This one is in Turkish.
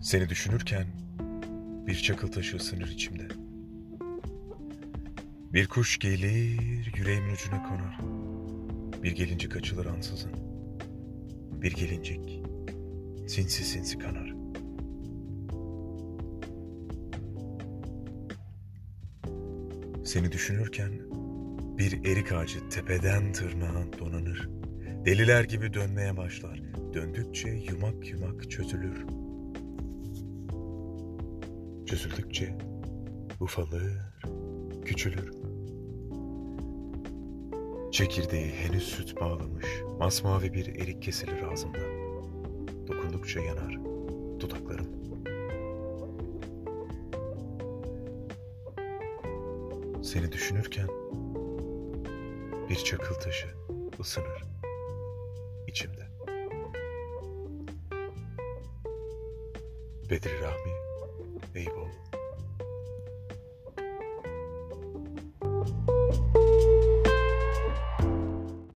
Seni düşünürken bir çakıl taşı ısınır içimde. Bir kuş gelir yüreğimin ucuna konar. Bir gelincik açılır ansızın. Bir gelincik sinsi sinsi kanar. Seni düşünürken bir erik ağacı tepeden tırnağa donanır. Deliler gibi dönmeye başlar. Döndükçe yumak yumak çözülür. Çözüldükçe ufalır, küçülür. Çekirdeği henüz süt bağlamış, masmavi bir erik kesilir ağzımda. Dokundukça yanar dudaklarım. Seni düşünürken bir çakıl taşı ısınır içimde. Bedri Rahmi